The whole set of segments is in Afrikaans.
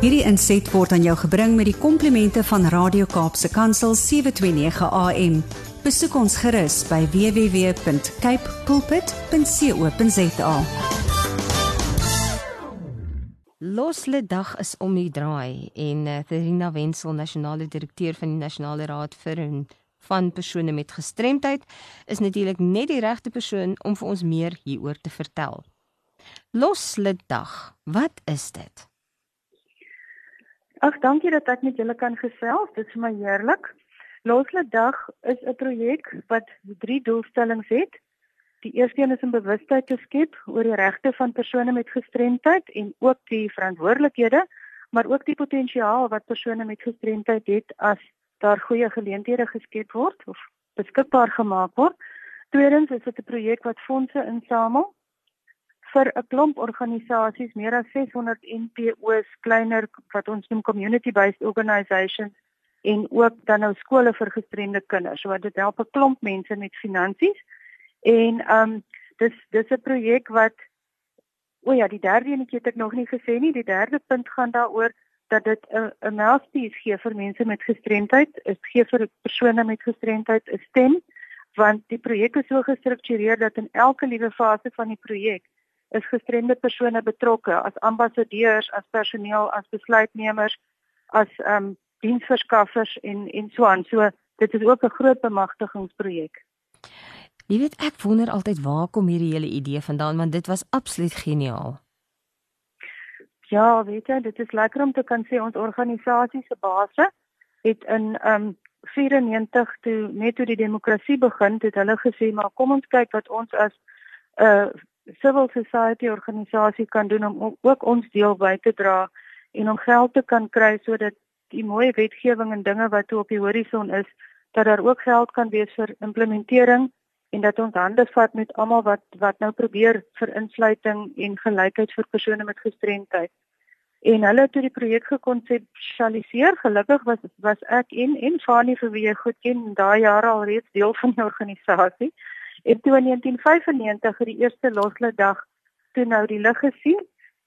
Hierdie inset word aan jou gebring met die komplimente van Radio Kaapse Kansel 729 AM. Besoek ons gerus by www.cape pulpit.co.za. Losle dag is om die draai en uh, Therina Wenzel, nasionale direkteur van die Nasionale Raad vir van persone met gestremdheid, is natuurlik net die regte persoon om vir ons meer hieroor te vertel. Losle dag, wat is dit? Ag, dankie dat ek met julle kan gesels. Dit is my heerlik. Losle dag is 'n projek wat drie doelstellings het. Die eerste een is om bewustheid te skep oor die regte van persone met gestremdheid en ook die verantwoordelikhede, maar ook die potensiaal wat persone met gestremdheid het as daar goeie geleenthede geskep word of beskikbaar gemaak word. Tweedens is dit 'n projek wat fondse insamel vir 'n klomp organisasies, meer as 600 NPO's, kleiner wat ons noem community based organisations en ook dan nou skole vir gestremde kinders. So dit help 'n klomp mense met finansies. En ehm um, dis dis 'n projek wat o ja, die derde enetjie het ek nog nie gesê nie. Die derde punt gaan daaroor dat dit 'n 'n mouthpiece gee vir mense met gestremdheid, is gee vir persone met gestremdheid 'n stem want die projek is so gestruktureer dat in elke liewe fase van die projek is gestremde persone betrokke as ambassadeurs, as personeel, as besluitnemers, as ehm um, diensverskaffers en en so aan. So dit is ook 'n groot bemagtigingsprojek. Jy weet ek wonder altyd waar kom hierdie hele idee vandaan want dit was absoluut geniaal. Ja, weet jy, dit is lekker om te kan sê ons organisasie se base het in ehm um, 94 toe net toe die demokrasie begin het hulle gesê maar kom ons kyk wat ons as 'n uh, civil society organisasie kan doen om ook ons deel by te dra en om geld te kan kry sodat die mooi wetgewing en dinge wat op die horison is dat daar ook geld kan wees vir implementering en dat ons hande vat met almal wat wat nou probeer vir insluiting en gelykheid vir persone met gestremdheid. En hulle het die projek gekonseptualiseer. Gelukkig was was ek en en Fanie vir wie jy goed ken daai jare al reeds deel van die organisasie. En toe in 1995 het die eerste loslede dag toe nou die lig gesien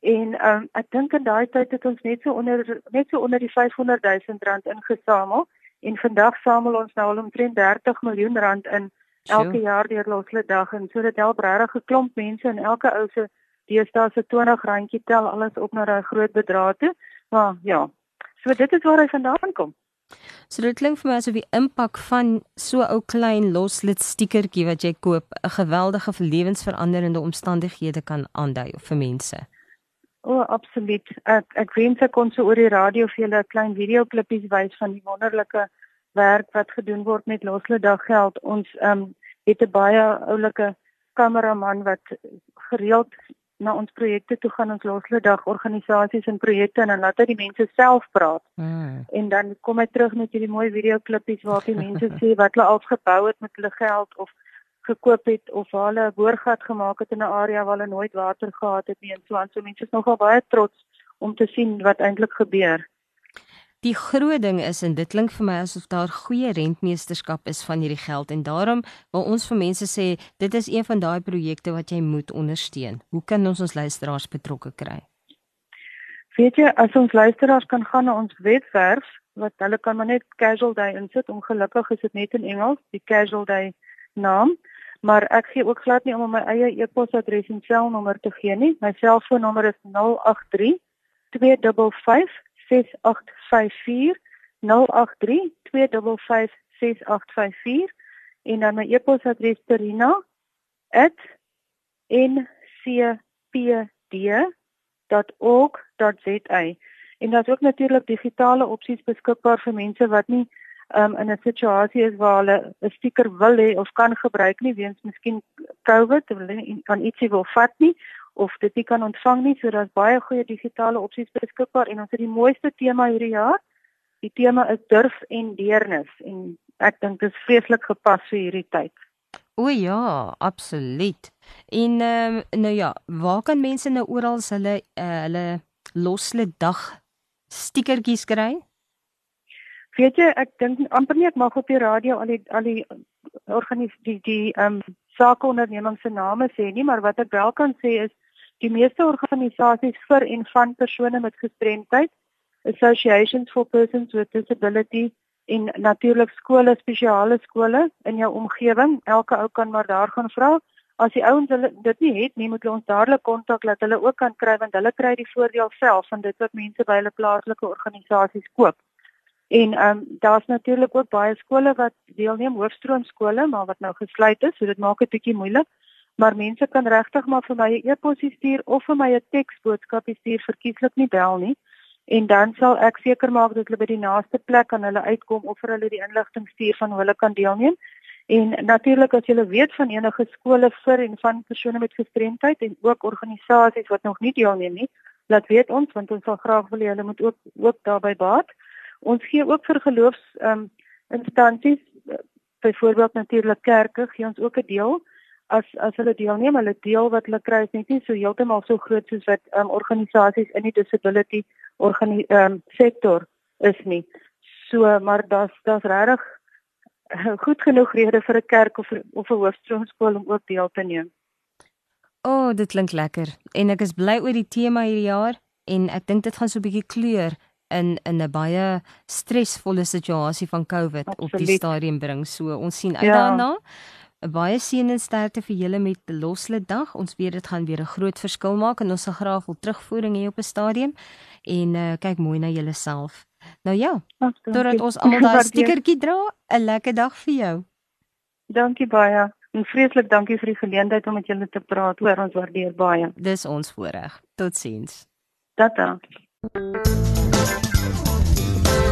en um, ek dink in daai tyd het ons net so onder net so onder die 500 000 rand ingesamel en vandag samel ons nou al omtrent 30 miljoen rand in elke jaar deur loslede dag en so dit help regtig 'n klomp mense en elke ou se deesdae se 20 randjie tel alles op na 'n groot bedrag toe. Maar ja, so dit is waar hy vandaan kom. So dit klink vir my asof die impak van so ou klein loslid stiekertjie wat jy koop 'n geweldige lewensveranderende omstandighede kan aandui vir mense. O, oh, absoluut. Ek ek wens ek kon so oor die radio vir julle 'n klein videoklippies wys van die wonderlike werk wat gedoen word met loslid daggeld. Ons ehm um, het 'n baie oulike kameraman wat gereeld na ons projekte toe gaan ons laaste dag organisasies en projekte en dan laat hy die mense self praat. Mm. En dan kom hy terug met hierdie mooi videoklippies waar die mense sê wat hulle al gebou het met hulle geld of gekoop het of waar hulle 'n boorgat gemaak het in 'n area waar hulle nooit water gehad het nie en so aan. So mense is nogal baie trots om te sien wat eintlik gebeur. Die groot ding is en dit klink vir my asof daar goeie rentmeesterskap is van hierdie geld en daarom wil ons vir mense sê dit is een van daai projekte wat jy moet ondersteun. Hoe kan ons ons luisteraars betrokke kry? Weet jy, as ons luisteraars kan gaan na ons webwerf wat hulle kan maar net Casual Day insit. Ongelukkig is dit net in Engels, die Casual Day naam. Maar ek gee ook glad nie om my eie e-posadres en selnommer te gee nie. My selfoonnommer is 083 255 6854 083 255 6854 en dan my e-posadres terina@ncpd.org.za en daar's ook natuurlik digitale opsies beskikbaar vir mense wat nie um, in 'n situasie is waar hulle 'n stiker wil hê of kan gebruik nie weens miskien COVID hulle kan ietsie wil vat nie of dit nie kan ontvang nie, so daar's baie goeie digitale opsies beskikbaar en ons het die mooiste tema hierdie jaar. Die tema is durf en deernis en ek dink dit is vreeslik gepas vir hierdie tyd. O ja, absoluut. En ehm um, nou ja, waar kan mense nou oral hulle uh, hulle losle dag stikertjies kry? Weet jy, ek dink amper nie ek mag op die radio al die al die organisasie die die ehm um, sakeondernemings se name sê nie, maar wat ek wel kan sê is Die meeste organisasies vir en van persone met gestremdheid associations for persons with disability en natuurlik skole, spesiale skole in jou omgewing. Elke ou kan maar daar gaan vra. As die ouens hulle dit nie het nie, moet hulle ons dadelik kontak dat hulle ook kan kry want hulle kry die voordeel self van dit wat mense by hulle plaaslike organisasies koop. En ehm um, daar's natuurlik ook baie skole wat deelneem, hoofstroomskole, maar wat nou gesluit is, so dit maak dit bietjie moeilik. Maar mense kan regtig maar vir my 'n e-pos stuur of vir my 'n teksboodskap stuur, verkieslik nie bel nie. En dan sal ek seker maak dat hulle by die naaste plek aan hulle uitkom of vir hulle die inligting stuur van hoe hulle kan deelneem. En natuurlik as jy weet van enige skole vir en van persone met gestremdheid en ook organisasies wat nog nie deelneem nie, laat weet ons want ons sal graag wil hê hulle moet ook ook daarbey baat. Ons gee ook vir geloofs ehm um, instansies byvoorbeeld natuurlik kerke gee ons ook 'n deel as as hulle deelneem, hulle deel wat hulle kry is net nie so heeltemal so groot soos wat ehm um, organisasies in die disability organi ehm um, sektor is nie. So maar daar's daar's regtig goed genoeg rede vir 'n kerk of of 'n hoofstroomskool om ook deel te neem. O, oh, dit klink lekker. En ek is bly oor die tema hierdie jaar en ek dink dit gaan so 'n bietjie kleur in in 'n baie stresvolle situasie van COVID Absoluut. op die stadium bring. So ons sien uit ja. daarna. Baie seën en sterkte vir julle met Losle Dag. Ons weet dit gaan weer 'n groot verskil maak en ons sal graag wil terugvoering hê op 'n stadium en uh, kyk mooi na julleself. Nou ja, totdat ons almal daai stikertjie dra, 'n lekker dag vir jou. Dankie baie. En vreeslik dankie vir die geleentheid om met julle te praat. Hoor, ons waardeer baie. Dis ons voorreg. Totsiens. Tata.